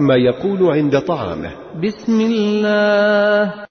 ما يقول عند طعامه. بسم الله.